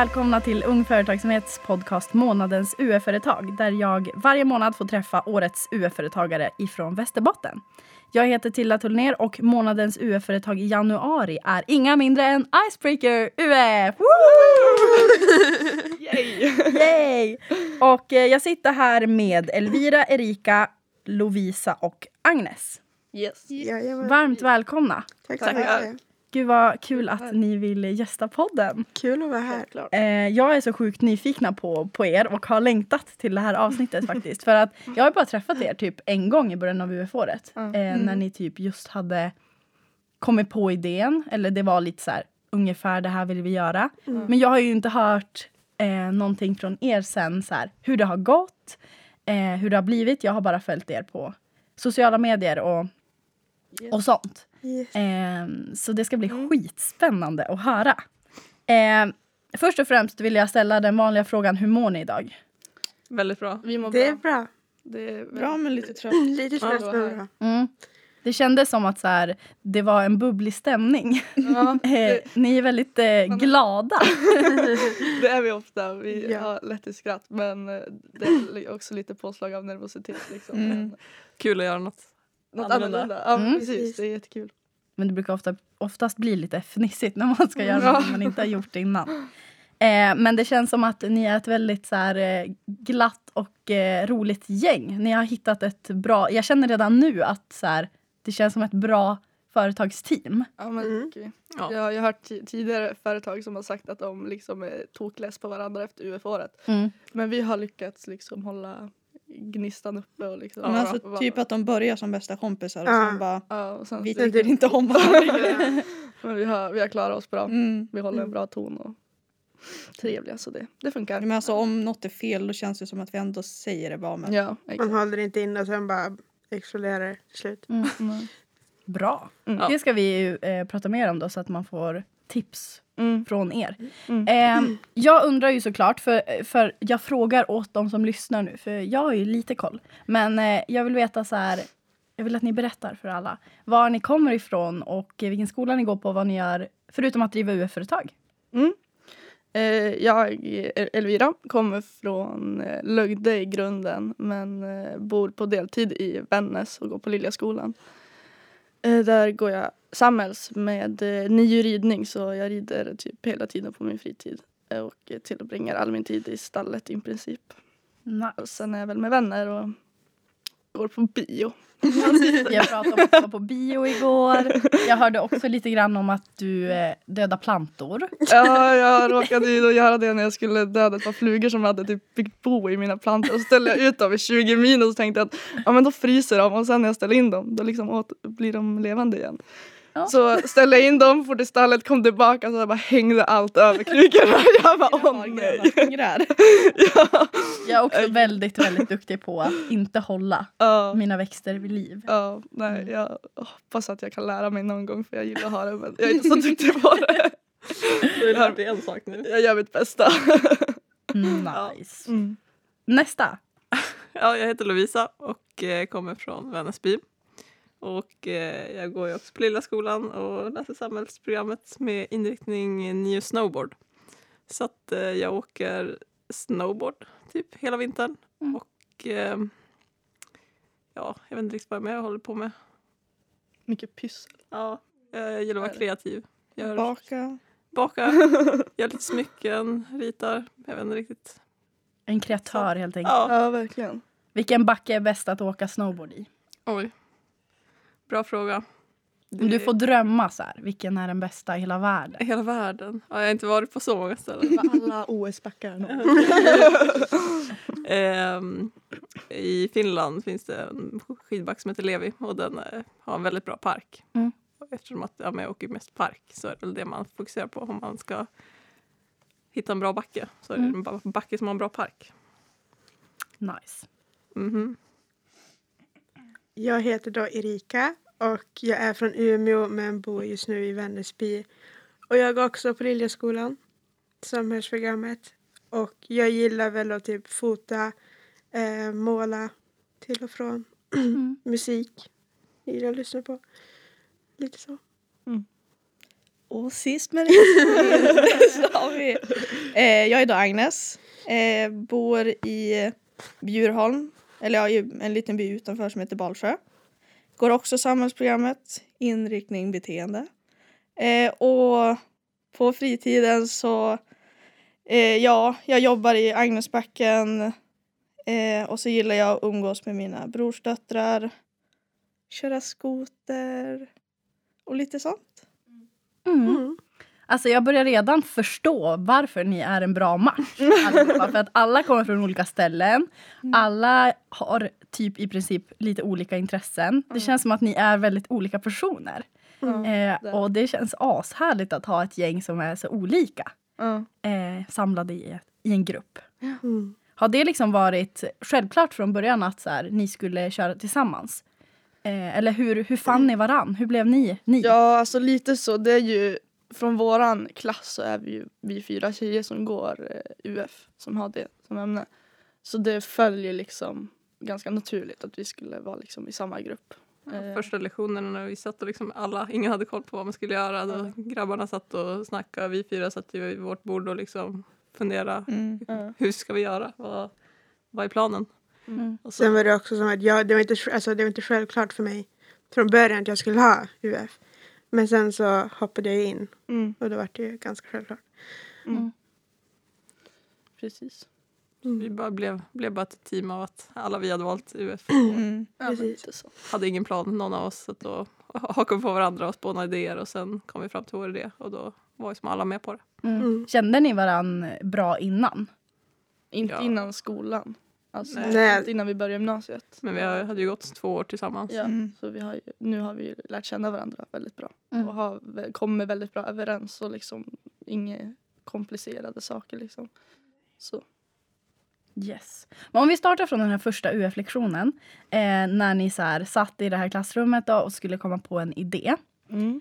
välkomna till Ung Företagsamhets podcast Månadens UF-företag där jag varje månad får träffa årets UF-företagare ifrån Västerbotten. Jag heter Tilla Tullner och månadens UF-företag i januari är inga mindre än Icebreaker UF! Yay! Yay! Och eh, jag sitter här med Elvira, Erika, Lovisa och Agnes. Yes. Jajamän. Varmt välkomna! Tack så Tackar. Gud vad kul att ni vill gästa podden. Kul att vara här. Eh, jag är så sjukt nyfikna på, på er och har längtat till det här avsnittet faktiskt. För att jag har bara träffat er typ en gång i början av UF-året. Mm. Eh, när ni typ just hade kommit på idén. Eller det var lite så här ungefär det här vill vi göra. Men jag har ju inte hört eh, någonting från er sen så här, hur det har gått. Eh, hur det har blivit. Jag har bara följt er på sociala medier och, Yes. och sånt. Yes. Ehm, så det ska bli skitspännande att höra. Ehm, först och främst vill jag ställa den vanliga frågan, hur mår ni idag? Väldigt bra. Vi mår Det är bra. bra. Det är Bra men lite trött. Lite Ja, trött men bra. Mm. Det kändes som att så här, det var en bubblig stämning. Ja, Eh, det, ni är väldigt eh, glada. det är vi ofta. Vi Ja. har lätt till skratt men eh, det är också lite påslag av nervositet. Liksom. Mm. Kul att göra något. Något Annorlunda. annorlunda. Ja, Mm. precis. Det är jättekul. Men det brukar ofta, oftast bli lite fnissigt när man ska göra Ja. något man inte har gjort innan. Eh, men det känns som att ni är ett väldigt så här, eh, glatt och eh, roligt gäng. Ni har hittat ett bra... Jag känner redan nu att så här, det känns som ett bra företagsteam. Ja, men, Mm. okej. Ja. Jag, jag har hört ti- tidigare företag som har sagt att de liksom är tokless på varandra efter UF-året. Mm. Men vi har lyckats liksom hålla gnistan uppe och liksom Men alltså, vara- typ att de börjar som bästa kompisar och sen bara ja, och sen vi tycker inte om varandra. Men vi har, vi har klarat oss bra. Mm. Vi håller en bra ton och trevliga så det, det funkar. Men alltså om något är fel då känns det som att vi ändå säger det bara. Men Ja, Man håller inte in och sen bara exploderar slut. Mm. Bra. Mm. Det ska vi ju eh, prata mer om då så att man får tips Mm. från er. Mm. Eh, jag undrar ju såklart, för, för jag frågar åt de som lyssnar nu, för jag har ju lite koll. Men eh, jag vill veta så här, jag vill att ni berättar för alla var ni kommer ifrån och vilken skola ni går på, vad ni gör, förutom att driva UF-företag. Eh, jag, Elvira, kommer från eh, Lögde i grunden men eh, bor på deltid i Vännäs och går på Liljaskolan. Där går jag samhälls med eh, nio ridning så jag rider typ hela tiden på min fritid eh, och eh, tillbringar all min tid i stallet i princip. Och sen är jag väl med vänner och går på bio. Jag pratade om att du var på bio igår. Jag hörde också lite grann om att du eh, dödar plantor. Ja, jag råkade ju då göra det när jag skulle döda ett par flugor som hade typ byggt bo i mina plantor. Och så ställde jag ut dem i 20 minus och tänkte att ja, men då fryser de och sen när jag ställer in dem då liksom åt, blir de levande igen. Ja. Så ställde jag in dem, for till stallet, kom tillbaka så jag bara hängde allt över krukorna. Jag bara åh nej. Ja, Jag är också väldigt, väldigt duktig på att inte hålla ja, mina växter vid liv. ja, nej, jag hoppas att jag kan lära mig någon gång för jag gillar att ha det men jag är inte så duktig på det. Du har lärt dig en sak nu. Jag gör mitt bästa. Nice. Mm. Nästa. Ja, jag heter Lovisa och eh, kommer från Vännäsby. Och eh, jag går ju också på Lilla skolan och läser samhällsprogrammet med inriktning New Snowboard. Så att eh, jag åker snowboard typ hela vintern. Mm. Och eh, ja, jag vet inte riktigt vad mer jag håller på med. Mycket pyssel. Ja, jag gillar att vara kreativ. Gör, Baka. baka, gör lite smycken, ritar. Jag vet inte riktigt. En kreatör helt enkelt. Ja, Ja, verkligen. Vilken backe är bäst att åka snowboard i? oj. Bra fråga. Om du får drömma så här, vilken är den bästa i hela världen? I hela världen. Ja, jag har inte varit på så många ställen. Alla OS-backar. Ehm, I Finland finns det en skidback som heter Levi och den eh, har en väldigt bra park. Mm. Och Eftersom att ja, jag åker mest park så är det väl det man fokuserar på om man ska hitta en bra backe. Så är det Mm. en ba- backe som har en bra park. Nice. Mhm. Jag heter då Erika och jag är från Umeå men bor just nu i Vännäsby. Och jag går också på Liljaskolan, samhällsprogrammet. Och jag gillar väl att typ fota, eh, måla till och från, Mm. musik. Gillar att lyssna på. Lite så. Och sist men inte minst. Eh, jag är då Agnes. Eh, bor i Bjurholm. Eller ja, en liten by utanför som heter Balsjö. Går också samhällsprogrammet inriktning beteende. Eh, och på fritiden så... Eh, ja, jag jobbar i Agnesbacken. Eh, och så gillar jag att umgås med mina brorsdöttrar. Köra skoter. Och lite sånt. Mm. Mm. Alltså jag börjar redan förstå varför ni är en bra match. allihopa. för att alla kommer från olika ställen. Alla har typ i princip lite olika intressen. Det känns som att ni är väldigt olika personer. Eh, och det känns ashärligt att ha ett gäng som är så olika. Ja. Eh, samlade i, i en grupp. Mm. Har det liksom varit självklart från början att så här, ni skulle köra tillsammans? Eh, eller hur, hur fann ni varann? Hur blev ni? ni? Ja, alltså lite så. Det är ju från våran klass så är vi ju vi fyra tjejer som går eh, UF som har det som ämne. Så det följer liksom ganska naturligt att vi skulle vara liksom i samma grupp. Eh, Första lektionerna när vi satt och liksom alla, ingen hade koll på vad man skulle göra. Då grabbarna satt och snackade, vi fyra satt vid vårt bord och liksom funderade. Mm. ja. Hur ska vi göra? Vad, vad är planen? Mm. Och så, Sen var det också som att jag, det, var inte, alltså, det var inte självklart för mig från början att jag skulle ha UF. Men sen så hoppade jag in Mm, och då var det ju ganska självklart. precis. vi bara blev, blev bara ett team av att alla vi hade valt UF. Mm. Ja. Hade ingen plan någon av oss. Så att då hakade på varandra och spånade idéer och sen kom vi fram till vår idé och då var ju som alla med på det. Mm. Mm. Kände ni varann bra innan? Inte Ja. innan skolan. Alltså Nej. innan vi började gymnasiet. Men vi hade ju gått två år tillsammans. Ja, Mm. så vi har ju, nu har vi ju lärt känna varandra väldigt bra. Mm. Och har, kommer väldigt bra överens och liksom inga komplicerade saker liksom. Så. Yes. Men om vi startar från den här första UF-lektionen. Eh, när ni så här, satt i det här klassrummet då, och skulle komma på en idé. Mm.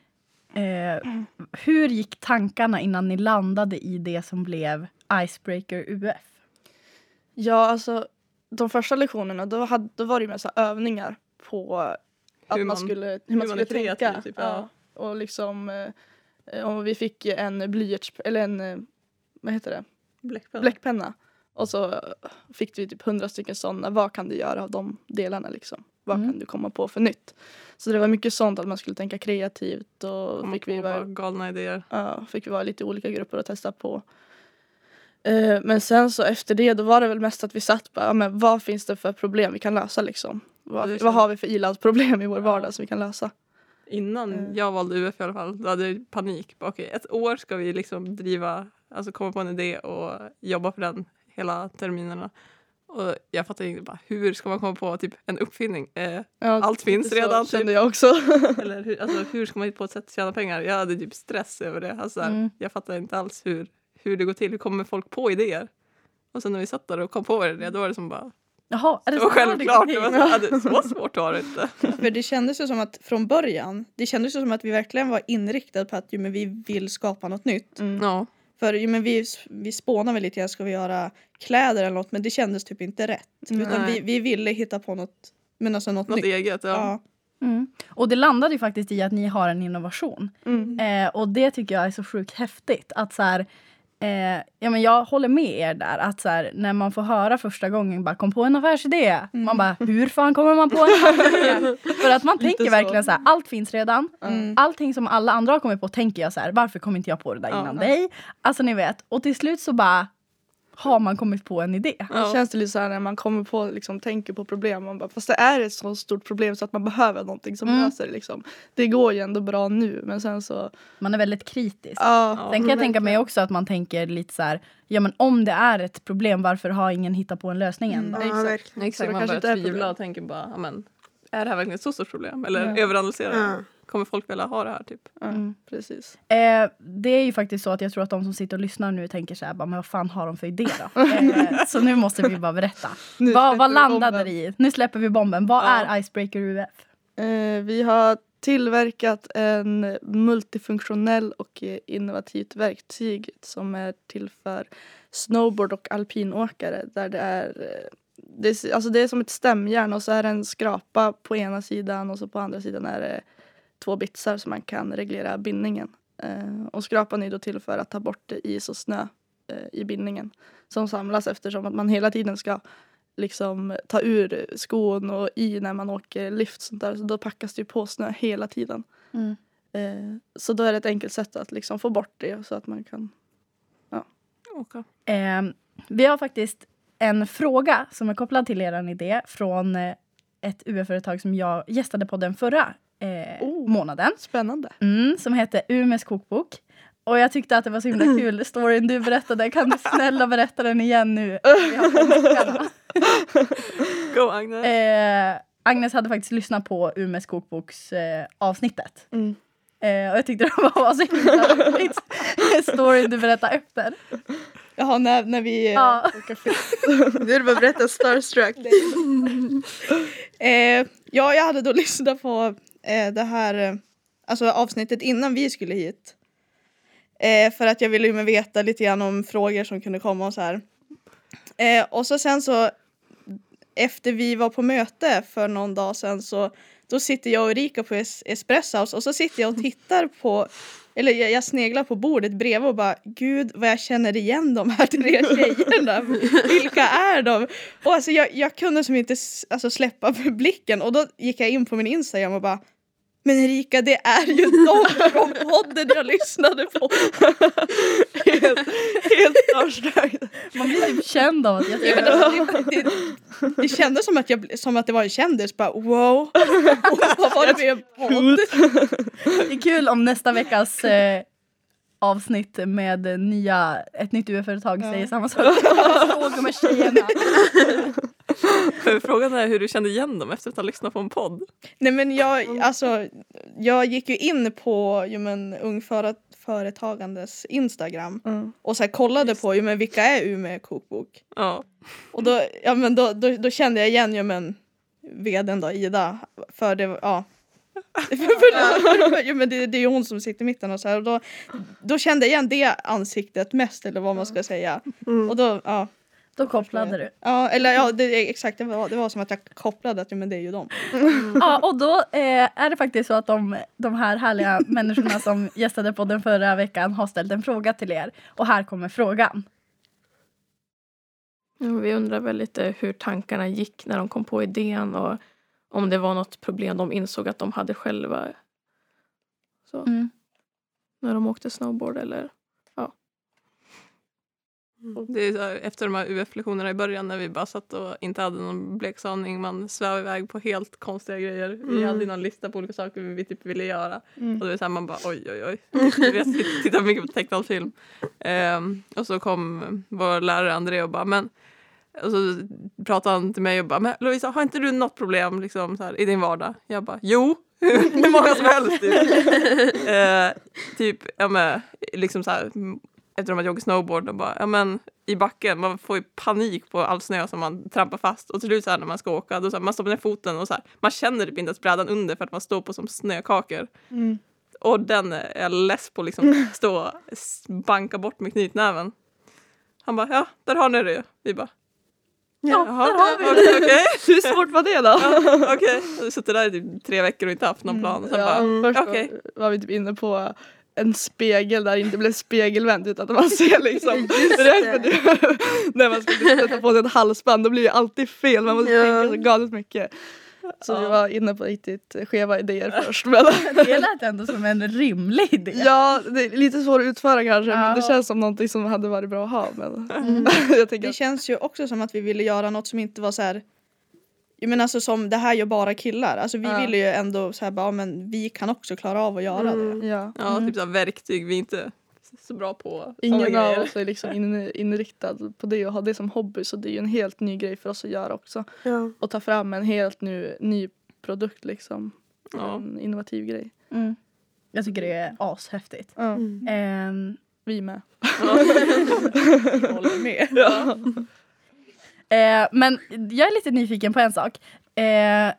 Eh, hur gick tankarna innan ni landade i det som blev Icebreaker UF? Ja, alltså de första lektionerna då, hade, då var det ju med så här övningar på att Hur man, man- skulle, hur hur man skulle är kreativ, tänka. typ, ja. ja. Och liksom, eh, och vi fick en blyerts, eller en, eh, vad heter det, Bläckpenna. bläckpenna. Och så fick vi typ hundra stycken sådana. Vad kan du göra av de delarna liksom? Vad Mm. kan du komma på för nytt? Så det var mycket sånt att man skulle tänka kreativt och Komma fick vi, vara, galna idéer. ja, fick vi vara lite olika grupper och testa på. Eh, men sen så efter det då var det väl mest att vi satt bara, men vad finns det för problem vi kan lösa liksom? Vad, vad har vi för ilandsproblem i vår vardag som vi kan lösa? Innan Mm. jag valde UF i alla fall, då hade jag panik. Bara, Okej, ett år ska vi liksom driva, alltså komma på en idé och jobba för den hela terminerna. Och jag fattar inte bara, hur ska man komma på typ en uppfinning? Eh, Ja, Allt finns lite så redan, typ. kände jag också. eller hur, alltså, hur ska man hitta på ett sätt att tjäna pengar? Jag hade typ stress över det. Alltså, Mm. Jag fattar inte alls hur, hur det går till. Hur kommer folk på idéer? Och sen när vi satt där och kom på det, då var det som bara, Jaha, är det det var så här det självklart. Det var så, det, så svårt var det inte. För det kändes ju som att från början, det kändes ju som att vi verkligen var inriktade på att jo, men vi vill skapa något nytt. Mm. Ja. För jo, men vi, vi spånade väl lite ska vi göra kläder eller något? Men det kändes typ inte rätt. Utan Nej. vi, vi ville hitta på något, men alltså något, Något nytt. eget. Ja. Ja. Mm. Och det landade ju faktiskt i att ni har en innovation. Mm. Eh, och det tycker jag är så sjukt häftigt. Att så här, eh, ja, men jag håller med er där. Att så här, när man får höra första gången bara kom på en affärsidé. Man bara hur fan kommer man på en affärsidé? För att man tänker så. verkligen så här, allt finns redan. Mm. Allting som alla andra har kommit på tänker jag så här, varför kom inte jag på det där innan dig? Alltså ni vet. Och till slut så bara har man kommit på en idé. Det känns det lite så här när man kommer på, liksom, tänker på problem. Man bara, fast det är ett så stort problem så att man behöver någonting som Mm. löser det. Liksom. Det går ju ändå bra nu men sen så... Man är väldigt kritisk. Ja, Ja. Sen kan jag tänka mig också att man tänker lite så här, ja men om det är ett problem, varför har ingen hittat på en lösning än? Mm. Ja, Exakt. Exakt, man kanske börjar tvivla och tänker bara, ja, är det här verkligen ett så stort problem? Eller Ja. överanalyserar? Ja. Kommer folk vilja ha det här? Typ? Mm. precis. Eh, det är ju faktiskt så att jag tror att de som sitter och lyssnar nu tänker så här, bara, men vad fan har de för idé då? eh, så nu måste vi bara berätta. Vad vad landade det i? Nu släpper vi bomben. Vad Ja. är Icebreaker UF? Eh, vi har tillverkat en multifunktionell och eh, innovativt verktyg som är till för snowboard och alpinåkare där det är eh, det är, alltså det är som ett stämjärn och så är det en skrapa på ena sidan och så på andra sidan är det två bitsar så man kan reglera bindningen. Eh, och skrapan är då till för att ta bort is och snö eh, i bindningen som samlas eftersom att man hela tiden ska liksom ta ur skon och i när man åker lift sånt där. Så då packas det ju på snö hela tiden. Mm. Eh, så då är det ett enkelt sätt att liksom få bort det så att man kan Åka. Eh, vi har faktiskt en fråga som är kopplad till er idé från eh, ett UF-företag som jag gästade på den förra eh, Oh. månaden. Spännande. Mm, som heter Umeås kokbok. Och jag tyckte att det var så himla kul, storyn du berättade. Kan du snälla berätta den igen nu? Go Agnes! eh, Agnes hade faktiskt lyssnat på Umeås kokboks eh, avsnittet. Mm. Eh, och jag tyckte det var, så himla roligt. Storyn du berättade efter. Jaha, när, när vi... eh, Ja. Du är bara berätta starstruck. Eh, ja, jag hade då lyssnat på Eh, det här eh, alltså avsnittet innan vi skulle hit. Eh, för att jag ville ju veta lite grann om frågor som kunde komma och så här. Eh, och så sen så efter vi var på möte för någon dag sedan så då sitter jag och Erika på es- Espresso House och så sitter jag och tittar på eller jag, jag sneglar på bordet bredvid och bara gud vad jag känner igen de här tre tjejerna. Vilka är de? Och alltså jag, jag kunde som inte alltså, släppa blicken och då gick jag in på min Instagram och bara men Erika det är ju de från podden jag lyssnade på. helt helt starstruck. Man blir typ känd av att jag Ja, men alltså, det, det, det kändes som att, jag, som att det var en kändis. Bara, wow, vad var det med en podd? Det är kul om nästa veckas eh, avsnitt med nya, ett nytt UF-företag säger samma sak. Fråga med tjejerna. För Frågan är hur du kände igen dem efter att ha lyssnat på en podd. Nej men jag, alltså, jag gick ju in på ju, men, Ung Före- Företagandes Instagram Mm. och så här, kollade på ju, men, vilka är Umeå kokbok. Ja. Och då, ja, men då, då, då kände jag igen ju, men, vdn då, Ida. För det, ja. Ja, men det, det är ju hon som sitter i mitten och så här, och då, då kände jag igen det ansiktet mest eller vad man ska säga. Mm. Och då, ja. Då kopplade du. Ja, eller ja, det, exakt. Det var, det var som att jag kopplade att ja, men det är ju dem. Ja, och då eh, är det faktiskt så att de, de här härliga människorna som gästade på den förra veckan har ställt en fråga till er. Och här kommer frågan. Ja, vi undrar väl lite hur tankarna gick när de kom på idén och om det var något problem de insåg att de hade själva. Så, Mm. När de åkte snowboard eller Det är så här, efter de här UF-lektionerna i början när vi bara satt och inte hade någon blek aning. Man svävade iväg på helt konstiga grejer. Vi Mm. hade ju någon lista på olika saker vi typ ville göra. Mm. Och det var så här, man bara oj oj oj. Du vet, titt- tittar mycket på tecknad film. Ehm, och så kom vår lärare André och bara men och så pratade han till mig och bara men Lovisa har inte du något problem liksom, så här, i din vardag? Jag bara jo. Hur många som helst. Typ, Ehm, typ ja, men, liksom så här, efter att joggat snowboard och bara, ja men i backen, man får ju panik på all snö som man trampar fast och till slut så här när man ska åka, då så här, man stoppar ner foten och så här, man känner typ inte ens brädan under för att man står på som snökakor. Mm. Och den är jag less på liksom stå och banka bort med knytnäven. Han bara, ja där har ni det ju. Vi bara, Ja, jaha, där har vi okej. Hur svårt var det då? Ja, Okej, jag har suttit där i typ tre veckor och inte haft någon plan. Och sen bara, Ja, först okej. var, var vi typ inne på en spegel där det inte blev spegelvänt utan att man ser liksom rätt när man ska sätta på sig ett halsband då blir det alltid fel man måste Ja. tänka så galet mycket. Så vi Ja. var inne på riktigt skeva idéer först. Men Det lät ändå som en rimlig idé. ja, det är lite svårt att utföra kanske men det Ja. känns som någonting som hade varit bra att ha. Men Mm. jag tänker Det att, känns ju också som att vi ville göra något som inte var så här. Jag menar alltså som det här gör bara killar. Alltså vi Ja. ville ju ändå så här bara men vi kan också klara av att göra Mm. det. ja. Ja, typ så här verktyg vi är inte så bra på. Ingen av oss är liksom in, inriktad på det och har det som hobby så det är ju en helt ny grej för oss att göra också. Ja. Och ta fram en helt ny, ny produkt liksom. Ja. En innovativ grej. Mm. Jag tycker det är ashäftigt. Ja, Mm. Ehm, vi med. Håller med. Ja. Eh, men jag är lite nyfiken på en sak. Eh,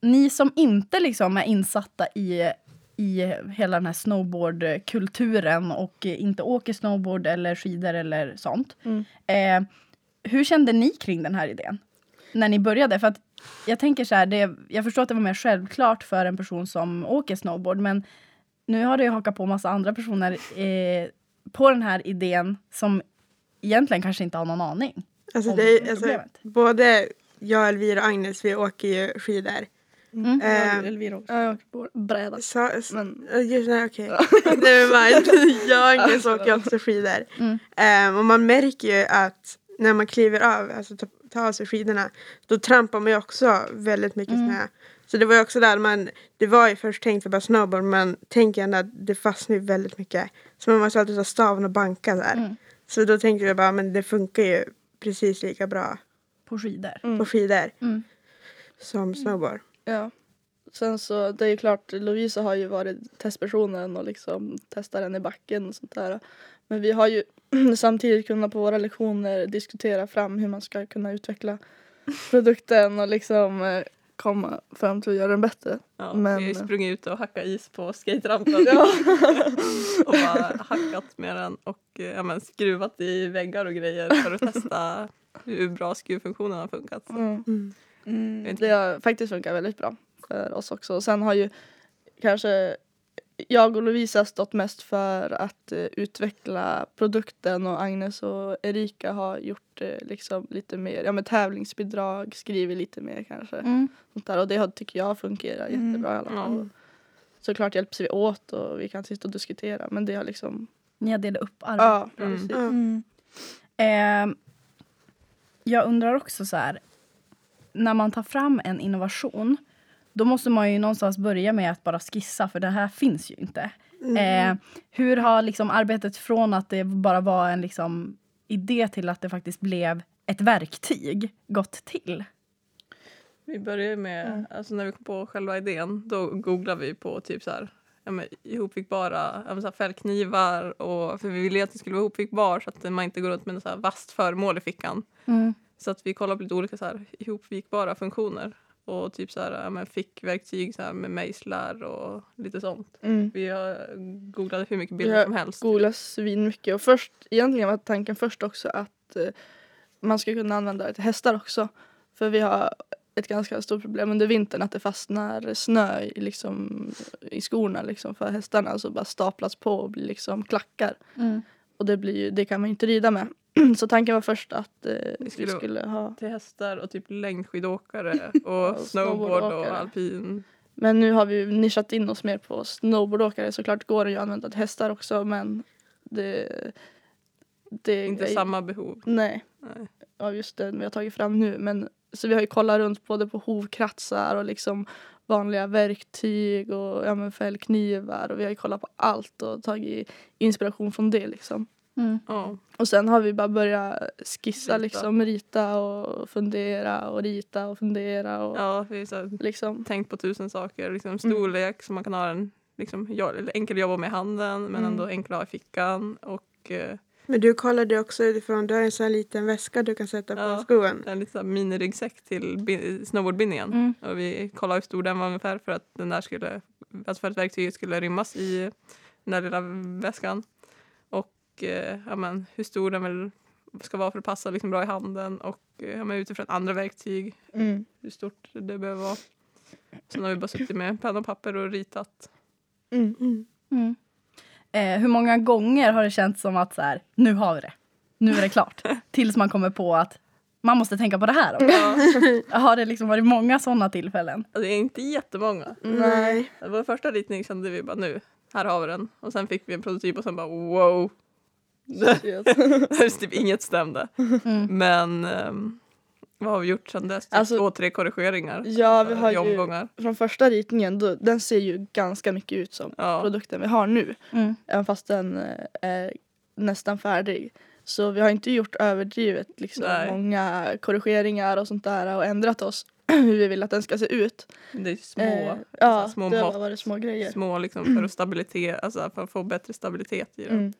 ni som inte liksom är insatta i, i hela den här snowboardkulturen och inte åker snowboard eller skidor eller sånt. Mm. Eh, hur kände ni kring den här idén? När ni började? För att jag tänker så här, det, jag förstår att det var mer självklart för en person som åker snowboard men nu har det ju hakat på massa andra personer eh, på den här idén som egentligen kanske inte har någon aning Alltså, det är, alltså, både jag, Elvira och Agnes vi åker ju skidor. Mm. Ehm, Elvira också. Ja, jag åker på bräda. Så, s- Men just, nej, okej. Never mind. jag åker också skidor. Mm. Ehm, och man märker ju att när man kliver av, alltså ta- tar av sig skidorna, då trampar man ju också väldigt mycket Mm. snö. Så det var ju också där man, det var ju först tänkt för bara snowboard men tänker ändå att det fastnar ju väldigt mycket. Så man måste alltid ta staven och banka där. Mm. Så då tänkte jag bara, men det funkar ju precis lika bra på skidor. Mm. på skidor Mm. som snowboard. Ja. Sen så det är ju klart Lovisa har ju varit testpersonen och liksom testar den i backen och sånt där. Men vi har ju samtidigt kunnat på våra lektioner diskutera fram hur man ska kunna utveckla produkten och liksom eh, komma fram till att göra den bättre. Ja, Men- Vi har ju sprungit ut och hackat is på skaterampen Ja. och bara hackat med den och eh, ja, men, skruvat i väggar och grejer för att testa hur bra skruvfunktionen har funkat. Mm. Mm. Mm, det har faktiskt funkat väldigt bra för oss också. Och sen har ju kanske jag och Lovisa stått mest för att eh, utveckla produkten och Agnes och Erika har gjort eh, liksom lite mer, ja med tävlingsbidrag, skrivit lite mer kanske. Mm. Sånt där. Och det har, tycker jag fungerar Mm. jättebra i alla fall. Ja. Såklart hjälps vi åt och vi kan sitta och diskutera men det har liksom, Ni har delat upp arbetet. ja Mm. Mm. Ehm, jag undrar också så här. När man tar fram en innovation då måste man ju någonstans börja med att bara skissa för det här finns ju inte. Mm. Eh, hur har liksom arbetet från att det bara var en liksom idé till att det faktiskt blev ett verktyg gått till? Vi började med, Mm. alltså när vi kom på själva idén, då googlade vi på typ så här, ja, men, ihopvikbara ja, men, så här, fällknivar och för vi ville att det skulle vara ihopvikbar så att man inte går runt med något så här vasst föremål i fickan. Mm. Så att vi kollade på lite olika så här, ihopvikbara funktioner och typ så här, ja, men, fickverktyg så här, med mejslar och lite sånt. Mm. Vi har googlat hur mycket bilder som helst. googlat svin mycket och först egentligen var tanken först också att eh, man ska kunna använda det till hästar också. För vi har ett ganska stort problem under vintern att det fastnar snö i, liksom, i skorna liksom, för hästarna så bara staplas på och blir liksom klackar. Mm. Och det, blir, ju- det kan man ju inte rida med. så tanken var först att eh, vi skulle- skulle ha Till hästar och typ längdskidåkare och snowboard snowboardåkare. och alpin. Men nu har vi nischat in oss mer på snowboardåkare. Såklart går det ju att använda till hästar också men det, det Inte samma behov. Nej. Nej. av just den vi har tagit fram nu. Men, så vi har ju kollat runt både på hovkratsar och liksom vanliga verktyg och ja, men fällknivar och vi har ju kollat på allt och tagit inspiration från det liksom. Mm. Ja. Och sen har vi bara börjat skissa Rita. liksom, rita och fundera och rita och fundera och Ja, vi har liksom. tänkt på tusen saker. Liksom storlek så man kan ha den liksom, enkel att jobba med handen men Mm. ändå enkel att ha i fickan. Och eh, Men du kollade också utifrån, du har en sån här liten väska du kan sätta på Ja. skoen. en liten miniryggsäck till bi- snowboardbindningen. Mm. Och vi kollade hur stor den var ungefär för att den där skulle, alltså för att verktyget skulle rymmas i den där lilla väskan. Och eh, ja, men, hur stor den väl ska vara för att passa liksom bra i handen och eh, ja, men, utifrån andra verktyg Mm. hur stort det behöver vara. Sen har vi bara suttit med penna och papper och ritat. Mm. Mm. Mm. Eh, hur många gånger har det känts som att så här, nu har vi det, nu är det klart. Tills man kommer på att man måste tänka på det här. Ja, Har det liksom varit många sådana tillfällen? alltså, det är inte jättemånga. Nej. Vår första ritning kände vi bara nu, här har vi den. Och sen fick vi en prototyp och sen bara wow. Det typ inget stämde. Mm. Men ehm, vad har vi gjort sen dess? Typ Alltså- två, tre korrigeringar. Ja, vi har i ju från första ritningen, då, den ser ju ganska mycket ut som Ja. produkten vi har nu. Mm. Även fast den eh, är nästan färdig. Så vi har inte gjort överdrivet liksom, Nej. många korrigeringar och sånt där och ändrat oss hur vi vill att den ska se ut. Det är små, Eh, så ja, små det mått. små grejer. små liksom för att stabilitet, alltså för att få bättre stabilitet i den. Mm.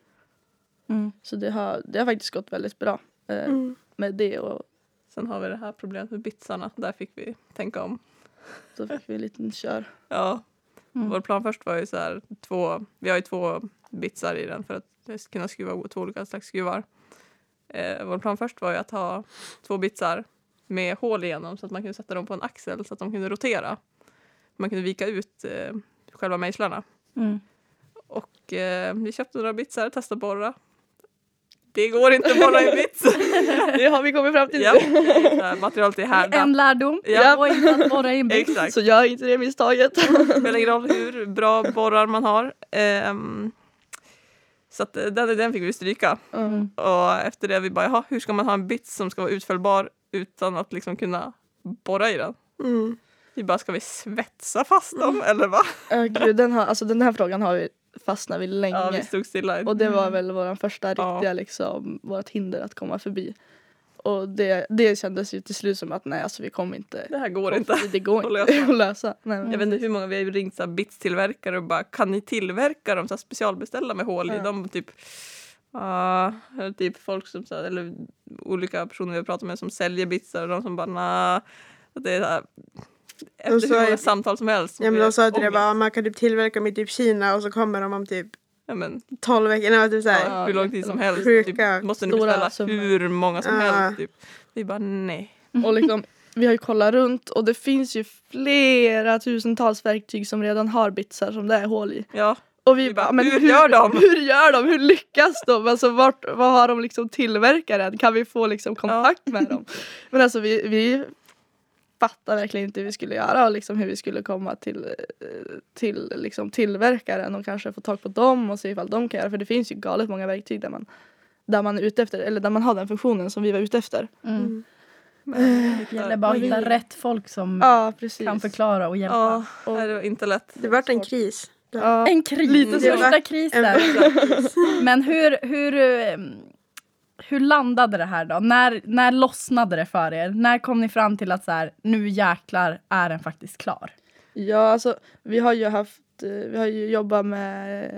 Mm. Så det har, det har faktiskt gått väldigt bra eh, Mm. med det och Sen har vi det här problemet med bitsarna. Där fick vi tänka om. så fick vi en liten kör. Ja, Mm. vår plan först var ju så här två, vi har ju två bitsar i den för att kunna skruva två olika slags skruvar. Eh, vår plan först var ju att ha två bitsar med hål igenom så att man kunde sätta dem på en axel så att de kunde rotera. Man kunde vika ut eh, själva mejslarna. Mm. Och eh, vi köpte några bitsar, testade borra. Det går inte att borra i bits. Det har vi kommit fram till ja, nu. det här materialet är härdat. En lärdom. Ja. Och inte att borra in bits. Exakt. Så gör inte det misstaget. spelar ingen roll hur bra borrar man har. Ehm, så att eh, den, den fick vi stryka. Mm. Och efter det vi bara, jaha, hur ska man ha en bits som ska vara utfällbar utan att liksom kunna borra i den? Mm. Vi bara, ska vi svetsa fast dem eller vad? Äh, gud, den, har, alltså, den här frågan har vi fastnat vid länge. Ja, vi stod stilla. Och det var väl vår första Ja. riktiga liksom, vårt hinder att komma förbi. Och det, det kändes ju till slut som att nej alltså vi kommer inte Det här går inte. Det går att inte lösa. att lösa. Nej, Jag vet inte hur många vi har ringt så bitstillverkare och bara kan ni tillverka dem så här specialbeställda med hål i? Ja. De typ Ja, eller typ folk som så eller olika personer vi har pratat med som säljer bitsar och de som bara nej. Det är så här, efter hur många samtal som helst. Ja men de sa till det bara man kan typ tillverka dem i typ Kina och så kommer de om typ Ja, men, 12 veckor. Nej, typ så här. ja, hur lång tid som helst. Sjuka. Typ, måste ni Stora beställa summor. hur många som Ja. helst. Typ. Vi bara nej. Och liksom, vi har ju kollat runt och det finns ju flera tusentals verktyg som redan har bitsar som det är hål i. Ja, Och vi, Vi bara, bara, men hur gör de? Hur gör de? Hur lyckas de? Alltså vart, vad har de liksom tillverkaren? Kan vi få liksom kontakt med dem? Men alltså vi, vi fattar verkligen inte hur vi skulle göra och liksom hur vi skulle komma till, eh, till liksom tillverkaren och kanske få tag på dem och se ifall de kan göra. För det finns ju galet många verktyg där man, där man är ute efter, eller där man har den funktionen som vi var ute efter. Mm. men, Det gäller bara att hitta rätt folk som Ja, kan förklara och hjälpa. Ja, Och- det var inte lätt. Det vart en kris. Ja. En kris, Lite största krisen. En- Men hur, hur, eh, hur landade det här då? När, när lossnade det för er? När kom ni fram till att så här, nu jäklar är den faktiskt klar? Ja, alltså vi har ju haft eh, vi har ju jobbat med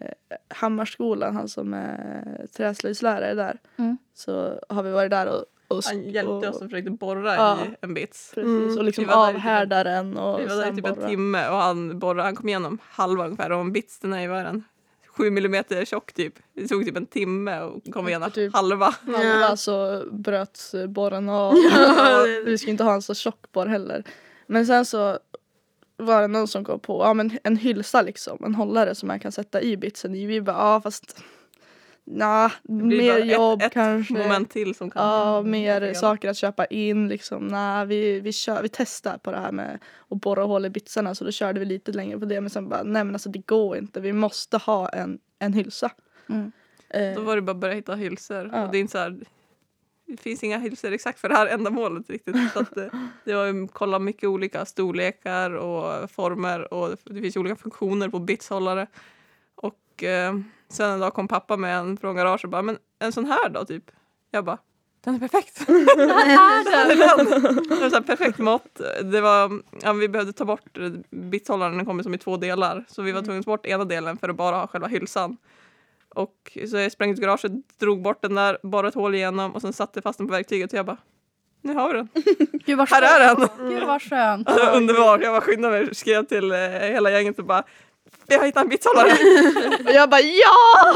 Hammarskolan, han som är träslöjdslärare där. Mm. Så har vi varit där och, och, Han hjälpte och, oss och försökte borra Ja. i en bits. Precis, Mm. och liksom Vi var där i typ avhärda den och Vi var där i typ en borra. timme och han borrade, han kom igenom halva ungefär och en bits den är ju vad är den? Sju millimeter tjock typ. Det tog typ en timme och kom igenom Typ. halva. Halva Ja. så bröts borren av. vi ska inte ha en så tjock borr heller. Men sen så var det någon som kom på ja, men en hylsa liksom, en hållare som man kan sätta i bitsen i. Vi bara ja fast Blir mer bara ett- jobb ett kanske. Moment till som kan... Ja, mer saker att köpa in liksom. Nej, vi, vi, kör, vi testar på det här med att borra hål i bitsarna så då körde vi lite längre på det men sen bara nej men alltså det går inte. Vi måste ha en, en hylsa. Mm. Eh, Då var det bara att börja hitta hylsor. Ja. Och det är inte så här, det finns inga hylsor exakt för det här ändamålet riktigt. Så att det, det var ju kolla mycket olika storlekar och former och det finns olika funktioner på bitshållare. Och eh, sen en dag kom pappa med en från garaget och bara, men en sån här då typ? Jag bara, den är perfekt. är den? Så här perfekt mått. Det var, ja, vi behövde ta bort bitshållaren, den kommer som i två delar. Så vi var tvungna att ta bort ena delen för att bara ha själva hylsan. Och så jag sprang ut garaget, drog bort den där, borrade ett hål igenom och sen satte fast den på verktyget och jag bara nu har vi den. Gud Här är den! Gud vad skönt. Alltså, underbar. Jag bara skyndade mig skrev till eh, hela gänget och bara jag har hittat en bitshållare. och jag bara ja!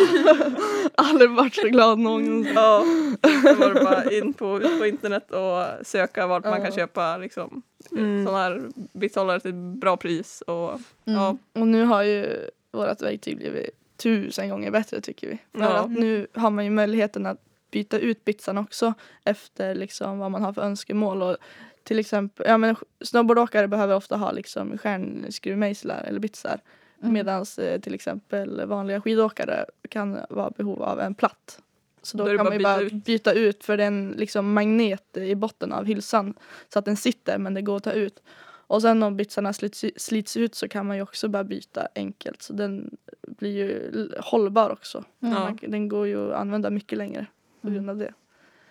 Aldrig varit så glad någonsin. ja. Då var det bara in på, ut på internet och söka vart man kan köpa liksom, Mm. sådana här bitshållare till bra pris. Och, ja, Och nu har ju vårt verktyg blivit tusen gånger bättre tycker vi. För Ja. att nu har man ju möjligheten att byta ut bitsarna också efter liksom vad man har för önskemål. Och till exempel, ja men snowboardåkare behöver ofta ha liksom stjärnskruvmejslar eller bitsar. Mm. Medan eh, till exempel vanliga skidåkare kan vara behov av en platt. Så då, Då är det kan man byta bara ut. byta ut för den liksom magnet i botten av hylsan. Så att den sitter men det går att ta ut. Och sen om bitsarna slits, slits ut så kan man ju också bara byta enkelt. Så den blir ju hållbar också. Mm. Ja. Man, den går ju att använda mycket längre på grund av det.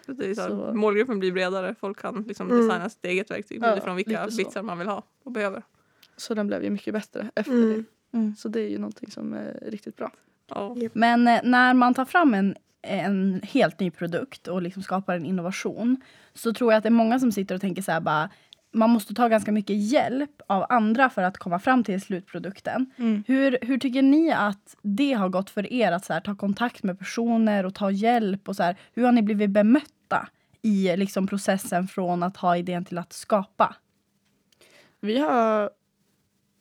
Det är så Målgruppen blir bredare. Folk kan liksom Mm. designa sitt eget verktyg Ja, utifrån vilka lite så. bitsar man vill ha och behöver. Så den blev ju mycket bättre efter Mm. det. Mm. Så det är ju någonting som är riktigt bra. Ja. Men eh, när man tar fram en, en helt ny produkt och liksom skapar en innovation så tror jag att det är många som sitter och tänker så här bara man måste ta ganska mycket hjälp av andra för att komma fram till slutprodukten. Hur, hur tycker ni att det har gått för er att så här, ta kontakt med personer och ta hjälp? och så här, Hur har ni blivit bemötta i liksom, processen från att ha idén till att skapa? Vi har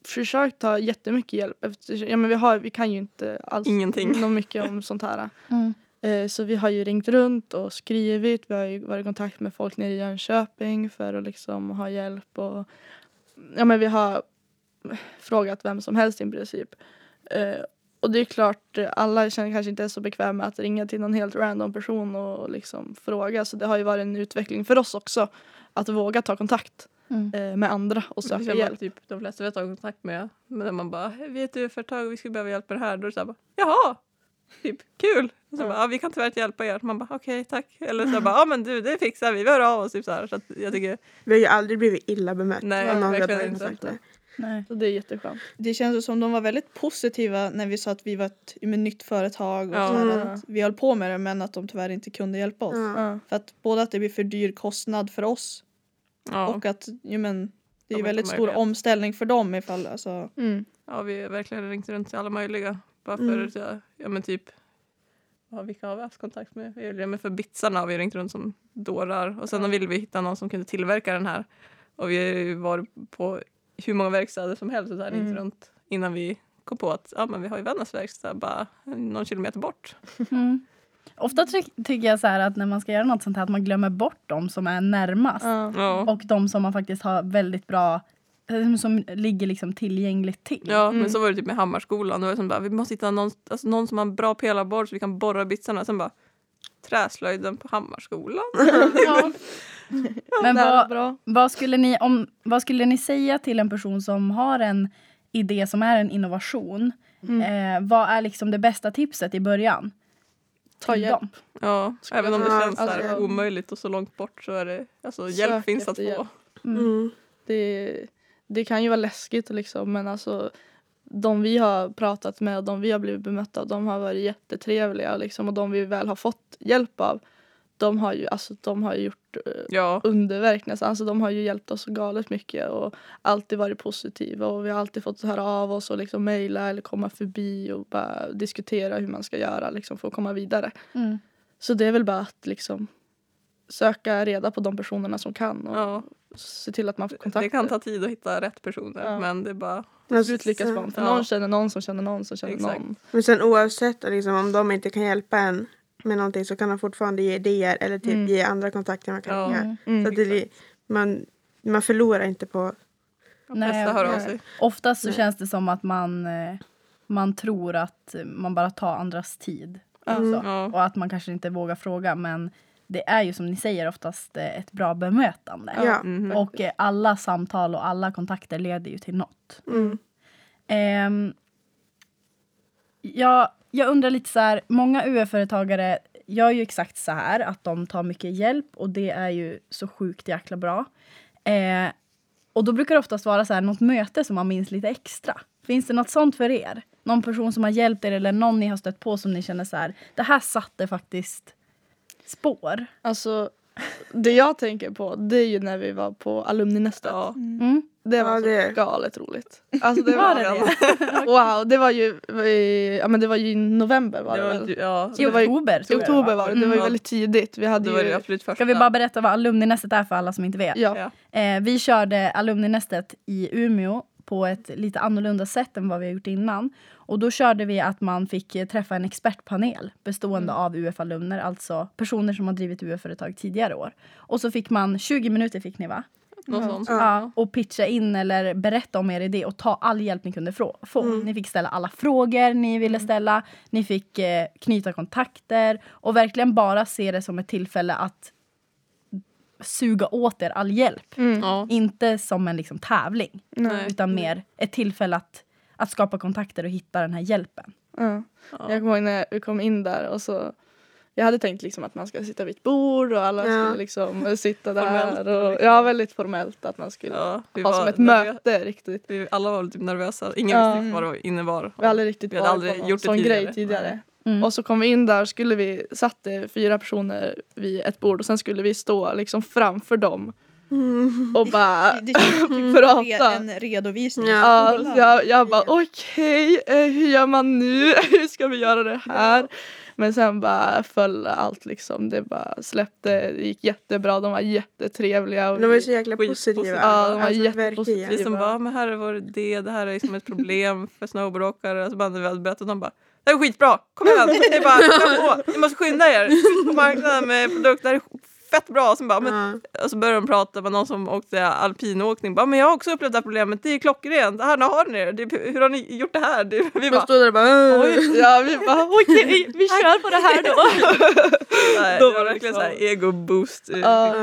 försökt ta jättemycket hjälp eftersom ja, men vi, har, vi kan ju inte alls Ingenting. något mycket om sånt här. Mm. Eh, Så vi har ju ringt runt och skrivit. Vi har ju varit i kontakt med folk nere i Jönköping för att liksom ha hjälp. Och, ja, men vi har frågat vem som helst i princip. Eh, Och det är klart, alla känner kanske inte är så bekväma med att ringa till någon helt random person och liksom fråga. Så det har ju varit en utveckling för oss också. Att våga ta kontakt Mm. eh, med andra och söka bara hjälp. Typ, de flesta vi har tagit kontakt med, men när man bara vi är ett UF-företag och vi skulle behöva hjälp med det här. Då är det så här bara, jaha, typ kul. Och så Ja. bara, vi kan tyvärr inte hjälpa er. Man bara okej tack. Eller så bara, ja men du det fixar vi, vi hör av oss. Typ så här. Så att jag tycker, Vi har ju aldrig blivit illa bemött. Nej, verkligen inte. Nej. Så det är jätteskönt. Det känns som de var väldigt positiva när vi sa att vi var ett med nytt företag och Ja. så här, Mm. att vi höll på med det men att de tyvärr inte kunde hjälpa oss. Ja. För att både att det blir för dyr kostnad för oss ja, och att jo, men, det är De ju väldigt inte stor möjlighet. omställning för dem ifall alltså. Mm. ja, vi har verkligen ringt runt till alla möjliga. Bara för Mm. här, ja men typ, ja, vilka har vi haft kontakt med? Ja, men för bitsarna har vi ringt runt som dårar. Och sen ville vi hitta någon som kunde tillverka den här. Och vi har ju varit på hur många verkstäder som helst och så här, ringt Mm. runt innan vi kom på att ja, men vi har ju Vännäs verkstad bara någon kilometer bort. Mm. Ofta ty- tycker jag så här att när man ska göra något sånt här att man glömmer bort de som är närmast. Ja. Och de som man faktiskt har väldigt bra, eh, som ligger liksom tillgängligt till. Ja, Mm. men så var det typ med Hammarskolan. Då var det som bara, vi måste hitta någon, alltså någon som har en bra pelarborr så vi kan borra bitsarna. Sen bara, träslöjden på Hammarskolan. Ja. Men vad, vad, skulle ni, om, vad skulle ni säga till en person som har en idé som är en innovation? Mm. Eh, vad är liksom det bästa tipset i början? Ta till hjälp. dem? Ja, även om det känns alltså- omöjligt och så långt bort så är det, alltså hjälp finns att få. Mm. Mm. Det, det kan ju vara läskigt liksom men alltså de vi har pratat med och de vi har blivit bemötta av de har varit jättetrevliga liksom, och de vi väl har fått hjälp av de har ju, alltså, de har ju gjort eh, Ja, underverk nästan. Alltså, de har ju hjälpt oss så galet mycket och alltid varit positiva och vi har alltid fått höra av oss och liksom mejla eller komma förbi och bara diskutera hur man ska göra liksom, för att komma vidare. Mm. Så det är väl bara att liksom söka reda på de personerna som kan och ja. se till att man får kontakt. Det kan ta tid att hitta rätt personer Ja. men det är bara, Slut lyckas man. För Ja. någon känner någon som känner någon som känner Exakt. någon. Men sen oavsett liksom, om de inte kan hjälpa en med någonting så kan de fortfarande ge idéer eller typ Mm. ge andra kontakter man kan Ja. göra. Mm. Så att det, man, man förlorar inte på... Nej, sig. Oftast så Nej. känns det som att man, eh, man tror att man bara tar andras tid. Mm. Ja. Och att man kanske inte vågar fråga. Men det är ju som ni säger oftast eh, ett bra bemötande. Ja. Mhm. Och eh, alla samtal och alla kontakter leder ju till något. Mm. Ehm, jag, jag undrar lite så här, många UF-företagare gör ju exakt så här att de tar mycket hjälp och det är ju så sjukt jäkla bra. Eh, och då brukar det oftast vara så här något möte som man minns lite extra. Finns det något sånt för er? Någon person som har hjälpt er eller någon ni har stött på som ni känner så här, det här satte faktiskt spår. Alltså det jag tänker på det är ju när vi var på alumninästet. Ja. Mm. Det var Ja, så det- galet roligt. Alltså det Var var, det det? Wow, det var ju i, ja, men det var ju i november var Det det, var, väl? ja, I det var ju- oktober I tror jag det oktober var det. Det var ju Mm. väldigt tidigt. Vi hade det var ju, absolut första. Ska vi bara berätta vad alumninästet är för alla som inte vet? ja, Ja. Eh, vi körde alumninästet i Umeå på ett lite annorlunda sätt än vad vi har gjort innan. Och då körde vi att man fick eh, träffa en expertpanel bestående av UF-alumner, alltså personer som har drivit UF-företag tidigare år. Och så fick man 20 minuter fick ni va? Något sånt. Ja. Och pitcha in eller berätta om er idé och ta all hjälp ni kunde få. Ni fick ställa alla frågor ni ville ställa. Ni fick eh, knyta kontakter och verkligen bara se det som ett tillfälle att suga åt er all hjälp. mm, Ja. Inte som en liksom, tävling, nej, utan mer ett tillfälle att, att skapa kontakter och hitta den här hjälpen. ja. Ja. Jag kommer ihåg när vi kom in där och så jag hade tänkt liksom att man ska sitta vid ett bord och alla Ja. skulle liksom sitta Formellt där. Och, liksom. ja, väldigt formellt att man skulle Ja, ha var som ett nervösa. möte riktigt. Vi alla var typ nervösa. Ingen Ja. visste vad det innebar. Vi har aldrig riktigt Vi hade aldrig på någon gjort det sån tidigare. grej tidigare. Mm. Och så kom vi in där skulle vi, satt det fyra personer vid ett bord och sen skulle vi stå liksom framför dem Mm. och bara Det typ prata. en redovisning. Ja. Jag, jag bara okej, eh, hur gör man nu? hur ska vi göra det här? Men sen bara föll allt liksom. Det bara släppte. Det gick jättebra. De var jättetrevliga. Och De var så jäkla positiva. Ja, de var Alltså, jättepositiva. Vi som var- bara, men här är vår idé, det här är liksom ett problem för snowboardåkare. Och så bara när vi hade berättat, de bara, det här är skitbra, kom igen! Det är bara, på, ni måste skynda er! På marknaden med produkter, fett bra. Och, sen bara, men, Ja. och så började de prata med någon som åkte alpinåkning. Bara, men jag har också upplevt det här problemet, det är klockrent. Här, nu har ni det. det. Hur har ni gjort det här? Det, vi bara, stod där och bara... Oj. Ja, vi bara okej, vi kör på det här då. nej, Då var det verkligen liksom- så här ego-boost.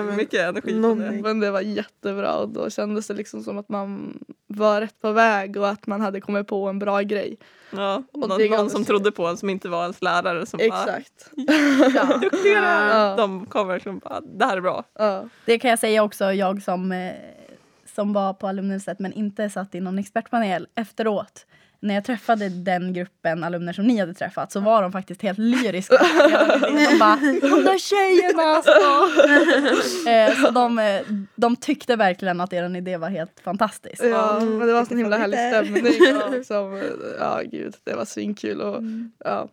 Men mycket energi det. Men det var jättebra och då kändes det liksom som att man var rätt på väg och att man hade kommit på en bra grej. Ja, Och någon, någon som sig. trodde på en som inte var ens lärare. Som bara, Exakt. Ja. Ja. De kom verkligen bara, det här är bra. Ja. Det kan jag säga också, jag som, eh, som var på alumnhuset men inte satt i någon expertpanel efteråt. När jag träffade den gruppen alumner som ni hade träffat så var de faktiskt helt lyriska. De bara “de där tjejerna alltså!” eh, Så de, eh, de tyckte verkligen att er idé var helt fantastisk. Ja, Mm. men det var så himla härlig stämning. Liksom, ja, gud, det var svinkul. Och, ja.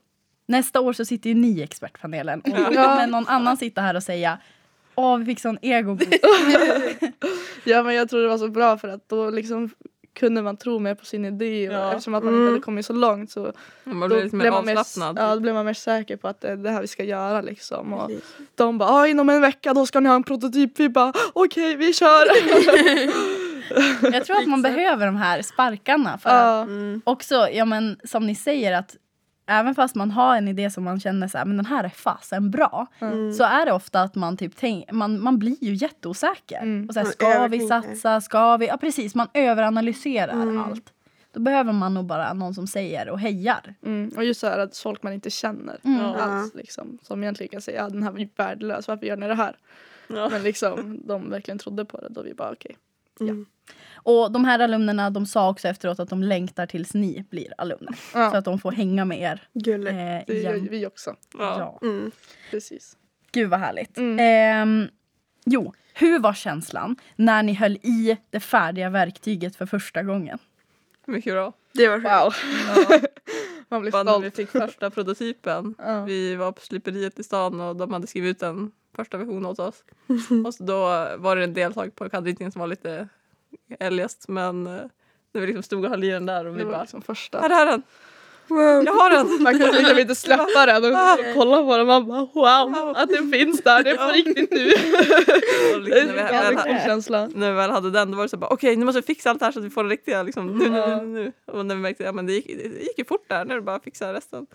Nästa år så sitter ju ni i expertpanelen och Ja. kommer någon annan sitta här och säga Åh, vi fick sån ego ja, men jag tror det var så bra för att då liksom kunde man tro mer på sin idé och Ja. eftersom att man Mm. inte hade kommit så långt så Man blir lite mer man avslappnad. ja, då blev man mer säker på att det är det här vi ska göra liksom. Och Precis. de bara ah, inom en vecka då ska ni ha en prototyp. Vi bara okej vi kör. Jag tror att man behöver de här sparkarna för. Mm. också, ja men som ni säger att även fast man har en idé som man känner så här, men den här är fasen bra. Mm. Så är det ofta att man typ tänk, man, man blir ju jätteosäker. Mm. Och så här, ska vi satsa, ska vi? Ja precis, man överanalyserar Mm. allt. Då behöver man nog bara någon som säger och hejar. Mm. Och just så här att folk man inte känner Mm. Alls liksom. Som egentligen kan säga ja, den här var ju värdelös, varför gör ni det här? Ja. Men liksom de verkligen trodde på det då vi bara okej. Mm. Och de här alumnerna de sa också efteråt att de längtar tills ni blir alumner. Så Ja, att de får hänga med er Gulligt. eh, det gör vi också. Ja. Ja. Mm. Precis. Gud vad härligt. Mm. Ehm, jo, hur var känslan när ni höll i det färdiga verktyget för första gången? Mycket bra. Det var skönt. Wow. Man blir Bara när vi stolt. fick första prototypen. Ja. Vi var på sliperiet i stan och de hade skrivit ut en första version åt oss. Och då var det en del saker på kantritningen som var lite eljest men eh, när vi liksom stod och höll i den där och vi bara liksom här första. är den! Wow. Jag har den! Man kunde liksom inte släppa den och kolla på den. Man bara wow, att den finns där. Det är på riktigt nu. Och Det är liksom, när, vi en väl, hade- när vi väl hade den då var det så bara okej nu måste vi fixa allt det här så att vi får det riktiga liksom, nu, nu, nu, nu. Och när vi märkte att ja, det, gick, det gick ju fort där, nu är det bara att fixa resten.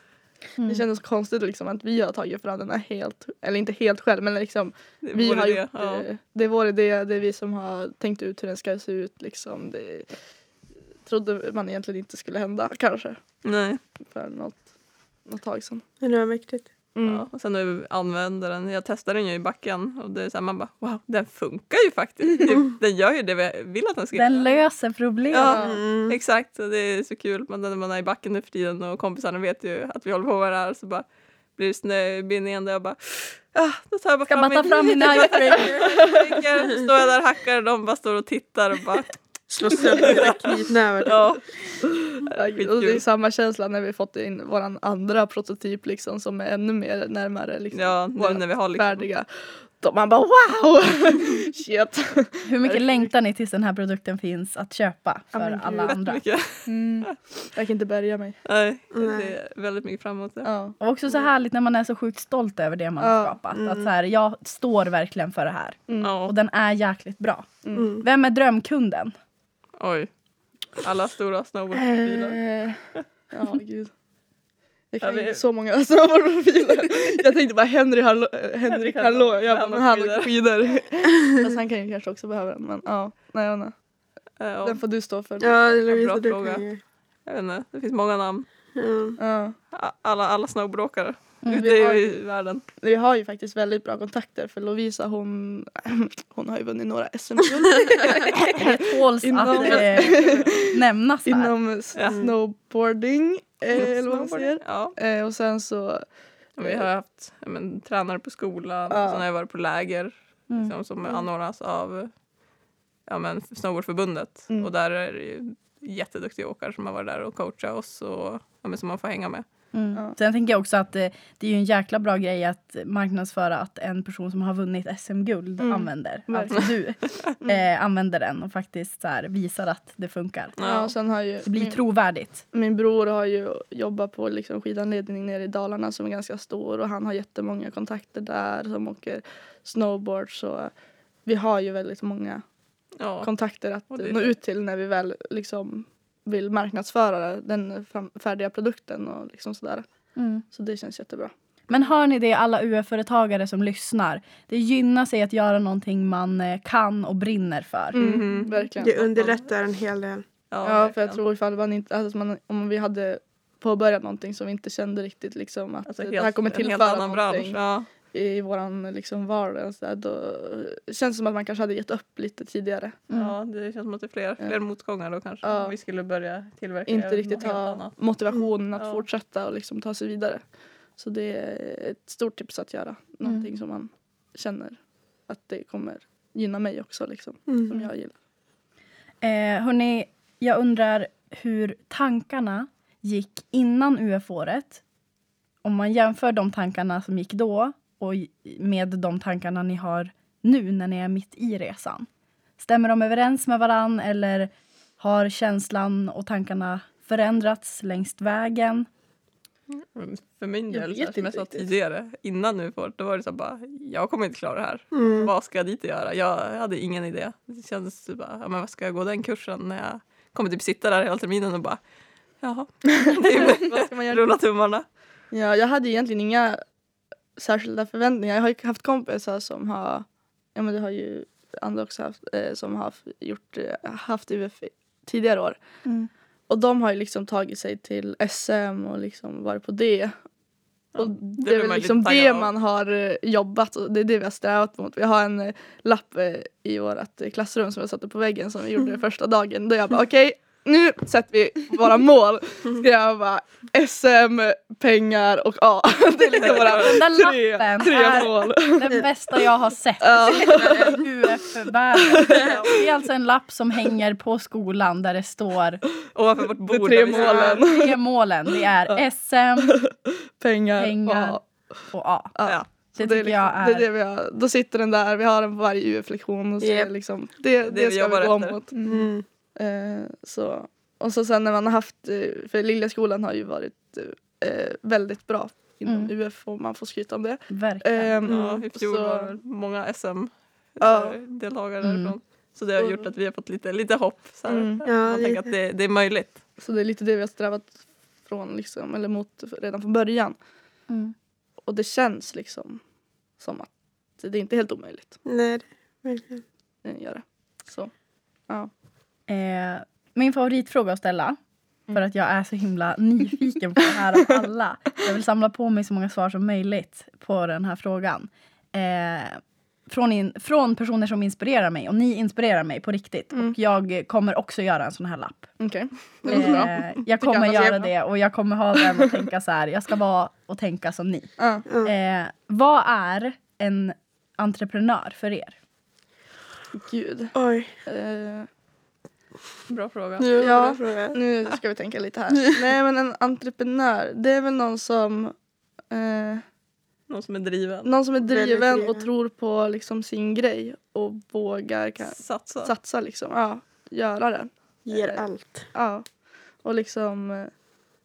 Det kändes konstigt liksom att vi har tagit fram den här helt, eller inte helt själv men liksom Det vi var har det. gjort Ja. det. Det är vår idé, det är vi som har tänkt ut hur den ska se ut liksom. Det trodde man egentligen inte skulle hända kanske Nej. för något, något tag sedan. Men det var mäktigt. Mm. Ja, och sen när vi använder den, jag testade den ju i backen och det är så här, man bara wow, den funkar ju faktiskt. Det- Den gör ju det vi vill att den ska Den göra. löser problem. Ja, Mm. exakt. Och det är så kul. Men när man är i backen nu för tiden och kompisarna vet ju att vi håller på med det här så bara blir det snöbindningen där jag bara ah, då tar jag bara Ska bara ta fram min. Så står jag där och hackar och de bara står och tittar och bara Slå sönder knytnävar. ja. Ja, och det är samma känsla när vi fått in våran andra prototyp liksom som är ännu mer närmare liksom, Ja, när vi har liksom färdiga. Då man bara wow! Shit! Hur mycket längtar ni tills den här produkten finns att köpa Ja, för men alla andra? Mm. Jag kan inte bärga mig. Nej, Nej. ser väldigt mycket fram emot det. Ja. Och också så härligt när man är så sjukt stolt över det man har Ja, skapat. mm. Att så här, jag står verkligen för det här. Mm. Ja, Och den är jäkligt bra. Mm. Vem är drömkunden? Oj. Alla stora snowboardbilar. Eh, ja, gud. Jag kan Ja, vi- inte så många snowboardprofiler. Jag tänkte bara Henry Hallå, Henrik Hallå. Jag bara, men han åker skidor. Fast han kan ju kanske också behöva den. Men ja, nej, jag vet inte. Ja, Den får du stå för. Ja, Lovisa, bra du fråga. kan ju. jag vet inte, det finns många namn. Ja. Ja. Alla, alla snowboardåkare Mm, ute vi har i ju- världen. Vi har ju faktiskt väldigt bra kontakter för Lovisa hon, hon har ju vunnit några SM-guld Det tåls Inom- att eh, nämnas här. inom snowboarding. Eh, eller vad man säger. Ja, Eh, och sen så vi har haft men, tränare på skolan Ja. och sen har jag varit på läger Mm. liksom, som anordnas av ja, men, Snowboardförbundet. Mm. Och där är det jätteduktiga åkare som har varit där och coachat oss och ja, men, som man får hänga med. Mm. Ja. Sen tänker jag också att det, det är ju en jäkla bra grej att marknadsföra att en person som har vunnit SM-guld Mm. använder. Alltså du eh, använder den och faktiskt så här, visar att det funkar. Ja, och sen har ju Det blir min, trovärdigt. min bror har ju jobbat på liksom skidanledning nere i Dalarna som är ganska stor och han har jättemånga kontakter där som åker snowboard så vi har ju väldigt många Ja. kontakter att nå ut till när vi väl liksom vill marknadsföra den färdiga produkten och liksom sådär. Mm. Så det känns jättebra. Men hör ni det alla UF-företagare som lyssnar? Det gynnar sig att göra någonting man eh, kan och brinner för. Mhm. Verkligen. Det underlättar en hel del. Ja, för jag tror ifall man inte, alltså man, om vi hade påbörjat någonting som vi inte kände riktigt liksom att Alltså, det helt- här kommer tillföra annan bransch. någonting Ja. I våran liksom vardag och så där, då känns det som att man kanske hade gett upp lite tidigare. Mm. ja, det känns som att det är fler, Ja. fler motgångar då kanske. Ja. Om vi skulle börja tillverka Inte riktigt ha motivationen att Ja. fortsätta och liksom ta sig vidare. Så det är ett stort tips att göra. Någonting som man känner att det kommer gynna mig också liksom. Som Mm. jag gillar. Eh, hörni, jag undrar hur tankarna gick innan UF-året. Om man jämför de tankarna som gick då och med de tankarna ni har nu när ni är mitt i resan. Stämmer de överens med varann eller har känslan och tankarna förändrats längs vägen? Men För min Jag del, här, som jag sa tidigare, innan nu får, då var det så bara, jag kommer inte klara det här. Mm. Vad ska jag dit och göra? Jag hade ingen idé. Det kändes typ bara, ja, men vad ska jag gå den kursen när jag kommer typ sitta där hela terminen och bara, jaha. Vad ska man göra? Rulla tummarna. Ja, jag hade egentligen inga särskilda förväntningar. Jag har ju haft kompisar som har, ja men det har ju andra också haft, eh, som har gjort, eh, haft UF tidigare år. Mm. Och de har ju liksom tagit sig till SM och liksom varit på det. Ja, Och det det, är väl liksom det man har eh, jobbat och det är det vi har strävat mot. Vi har en eh, lapp i vårt klassrum som jag satte på väggen som vi gjorde första dagen. Då jag bara okej, nu sätter vi våra mål. Skrev jag bara SM, pengar och A. Det är liksom våra Den där tre, lappen tre är mål. den bästa jag har sett Ja. UF-världen. Det är alltså en lapp som hänger på skolan där det står Ovanför vårt De bord. tre vi sitter. målen. tre målen. Det är SM Pengar, Pengar. och A. och A. Ja. Det Så är tycker jag liksom- är... det är det vi har, då sitter den där, vi har den på varje UF-lektion och så är Japp. det liksom, det, det, Det vi ska jobbar vi gå efter. mot. Mm. Eh, så. Och så sen när man har haft, eh, för Liljaskolan har ju varit eh, väldigt bra inom Mm. UF och man får skryta om det. Verkligen. Ehm, Ja, I fjol så- var det många Ja. SM-deltagare Mm. därifrån. Så det har gjort att vi har fått lite, lite hopp. Så här. Mm. Ja, Man tänker att det, det är möjligt. Så det är lite det vi har strävat från liksom, eller mot redan från början. Mm. Och det känns liksom som att det är inte helt omöjligt Nej, verkligen. att göra. Så, ja. Eh, min favoritfråga att ställa, för Mm. att jag är så himla nyfiken på det här av alla. Jag vill samla på mig så många svar som möjligt på den här frågan. Eh, från, in, från personer som inspirerar mig och ni inspirerar mig på riktigt. Mm. Och jag kommer också göra en sån här lapp. Okej, det låter bra. Eh, jag kommer ska göra det och jag kommer ha den och tänka så här. Jag ska vara och tänka som ni. Ja. Eh, vad är en entreprenör för er? Gud. Oj. Bra fråga. Nu Ja. ja. fråga. Nu ska vi tänka lite här. Nej men en entreprenör, det är väl någon som eh, Någon som är driven. någon som är Väldigt driven och driven. tror på liksom sin grej och vågar kan, Satsa. satsa liksom. Ja, göra det. Ger Eh, allt. Ja. Och liksom eh,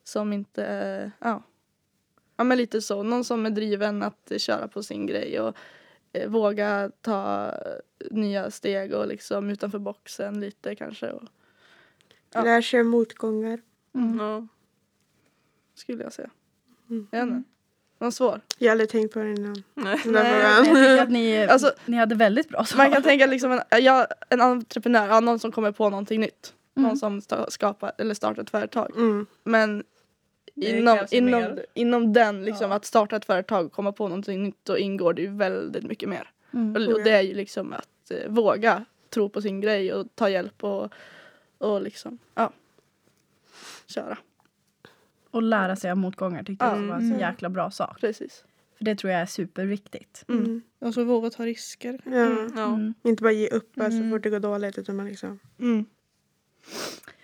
som inte, eh, ja. Ja men lite så, någon som är driven att köra på sin grej och våga ta eh, nya steg och liksom utanför boxen lite kanske. Och, Ja. Lär sig motgångar. Ja. skulle jag säga. Mm. Jag vet inte. Någon svår? Jag har aldrig tänkt på det innan. Nej. Den Nej, Jag tycker att ni, Alltså- ni hade väldigt bra svar. Man kan tänka liksom en, ja, en entreprenör, ja, någon som kommer på någonting nytt. Mm. Någon som sta- skapar eller startar ett företag. Mm. Men inom, inom, mer. inom den, liksom, Ja. att starta ett företag och komma på någonting nytt då ingår det ju väldigt mycket mer. Mm. Och, och det är ju liksom att eh, våga tro på sin grej och ta hjälp och, och liksom, ja. Köra. Och lära sig av motgångar tyckte jag Mm. var en så jäkla bra sak. Precis. För det tror jag är superviktigt. Mm. Mm. Och så våga ta risker. Ja. Ja. Mm. Inte bara ge upp så Mm. fort det går dåligt utan man liksom Mm.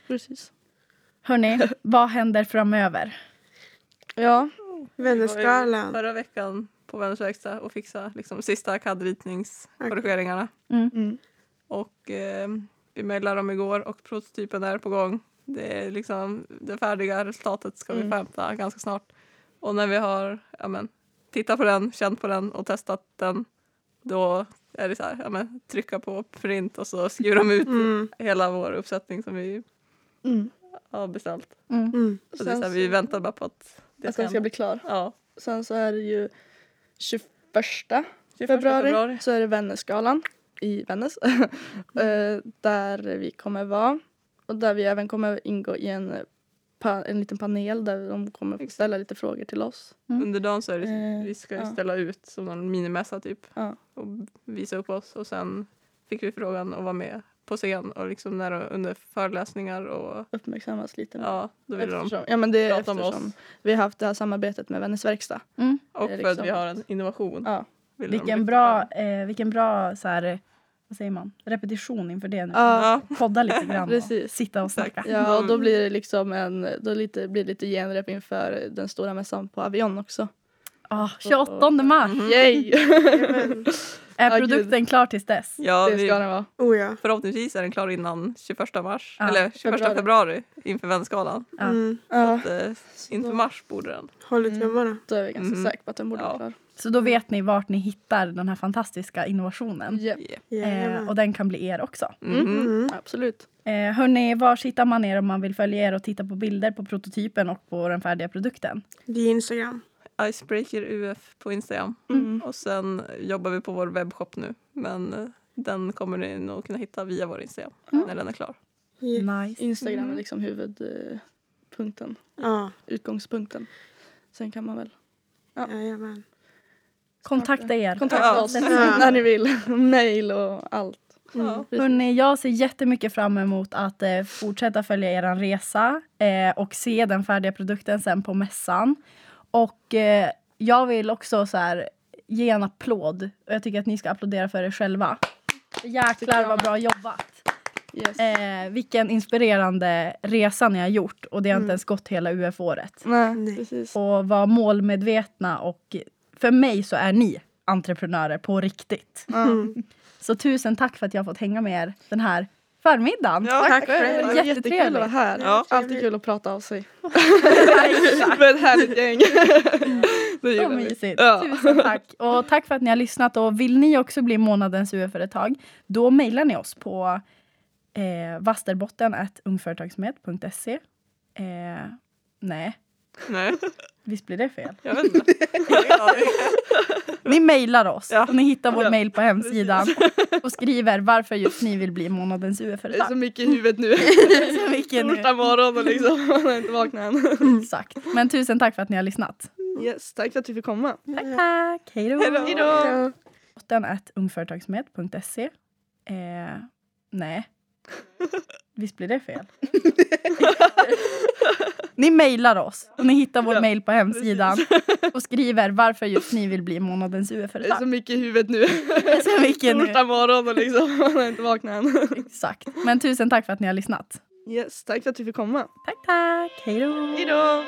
Precis. Hörni, vad händer framöver? Ja, Vännerskalan. Förra veckan på Vänners verkstad och fixa liksom, sista CAD-ritningskorrigeringarna. mm. Och eh, vi mejlade dem igår och prototypen är på gång. Det är liksom det färdiga resultatet ska vi Mm. få hämta ganska snart. Och när vi har ja, men, tittat på den, känt på den och testat den då är det så här, ja, men, trycka på print och så skriver de ut Mm. hela vår uppsättning som vi Mm. Har beställt. Mm. Mm. Så det är så här, vi väntar bara på att det att den ska bli klar. Ja, Sen så är det ju 21 21 februari, så är det Vännäsgalan i Vännäs. Eh, där vi kommer vara. Och där vi även kommer ingå i en, en liten panel där de kommer ställa lite frågor till oss. Under dagen så är det, Eh, vi ska ja. ställa ut som en minimässa typ Ja. och visa upp oss och sen fick vi frågan att vara med på scen och liksom när, under föreläsningar och Uppmärksammas lite mer. ja, då ville de Eftersom, ja men det är prata med eftersom oss. vi har haft det här samarbetet med Vännäs verkstad. Mm. och för att liksom- vi har en innovation. Ja. de Vilken lyfta bra, fram. eh, vilken bra så här, vad säger man, repetition inför det nu. Ja. Ja, Podda lite grann och Precis. sitta och Exakt. snacka. Ja, och då blir det liksom en, då lite, blir det lite genrep inför den stora mässan på Avion också. Ah, 28 mars! Yay! Är produkten klar tills dess? ja det vi, ska den vara. Oh ja. förhoppningsvis är den klar innan 21 mars Ja, eller 21 februari, februari. inför vänskalan. Ja. Mm. Ja, Eh, inför mars borde den. Håll ut Mm. tummarna. då är vi ganska Mm. säkra på att den borde Ja. vara klar. Så då vet ni vart ni hittar den här fantastiska innovationen. Japp. Yeah. Eh, och den kan bli er också. Mhm. Mm. Absolut. Eh, hörni, var hittar man er om man vill följa er och titta på bilder på prototypen och på den färdiga produkten? Det är Instagram. Icebreaker UF på Instagram. Mm. Och sen jobbar vi på vår webbshop nu. Men eh, den kommer ni nog kunna hitta via vår Instagram Mm. när den är klar. Nice. Instagram Mm. är liksom huvudpunkten, Ja, utgångspunkten. Sen kan man väl jajamän. Kontakta er. kontakta Ja. oss Ja. när ni vill. Mail och allt. Ja. Precis. Hörrni, jag ser jättemycket fram emot att eh, fortsätta följa er resa eh, och se den färdiga produkten sen på mässan. Och eh, jag vill också så här, ge en applåd. Och jag tycker att ni ska applådera för er själva. Jäklar vad bra jobbat. Yes. Eh, vilken inspirerande resa ni har gjort. Och det har inte Mm. ens gått hela UF-året. Nej, Nej. precis. Och var målmedvetna och för mig så är ni entreprenörer på riktigt. Mm. Så tusen tack för att jag har fått hänga med er den här förmiddagen. Ja, Tack för det. själv. Det var Jättetrevligt. jättekul att vara här. Ja. Alltid kul att prata av sig. Med ett härligt gäng. Det Så gillar mysigt. Ja. Tusen tack. Och tack för att ni har lyssnat. Och vill ni också bli månadens UF-företag då mejlar ni oss på eh, vasterbotten.ungföretagsmed.se. Eh, nej, Nej, visst blir det fel? jag vet inte. Ni mejlar oss Ja. och ni hittar vår Ja. mejl på hemsidan och skriver varför just ni vill bli månadens Det är så UF-företag. mycket i huvudet nu. Så mycket nu. Torsdag morgon och liksom, man har inte vaknat än. Exakt. Men tusen tack för att ni har lyssnat. Yes, tack för att vi fick komma. Tack, tack. Hej då. Hej då. Ja. ungföretagsmed.se. Eh, nej. Visst blir det fel? Ni mejlar oss och ni hittar vår Ja, mejl på hemsidan och skriver varför just ni vill bli månadens Det är så UF-företag. mycket i huvudet nu. Så mycket nu. Torsdag morgon och liksom, man har inte vaknat än. Exakt. Men tusen tack för att ni har lyssnat. Yes, tack för att vi fick komma. Tack, tack. Hej då. Hejdå!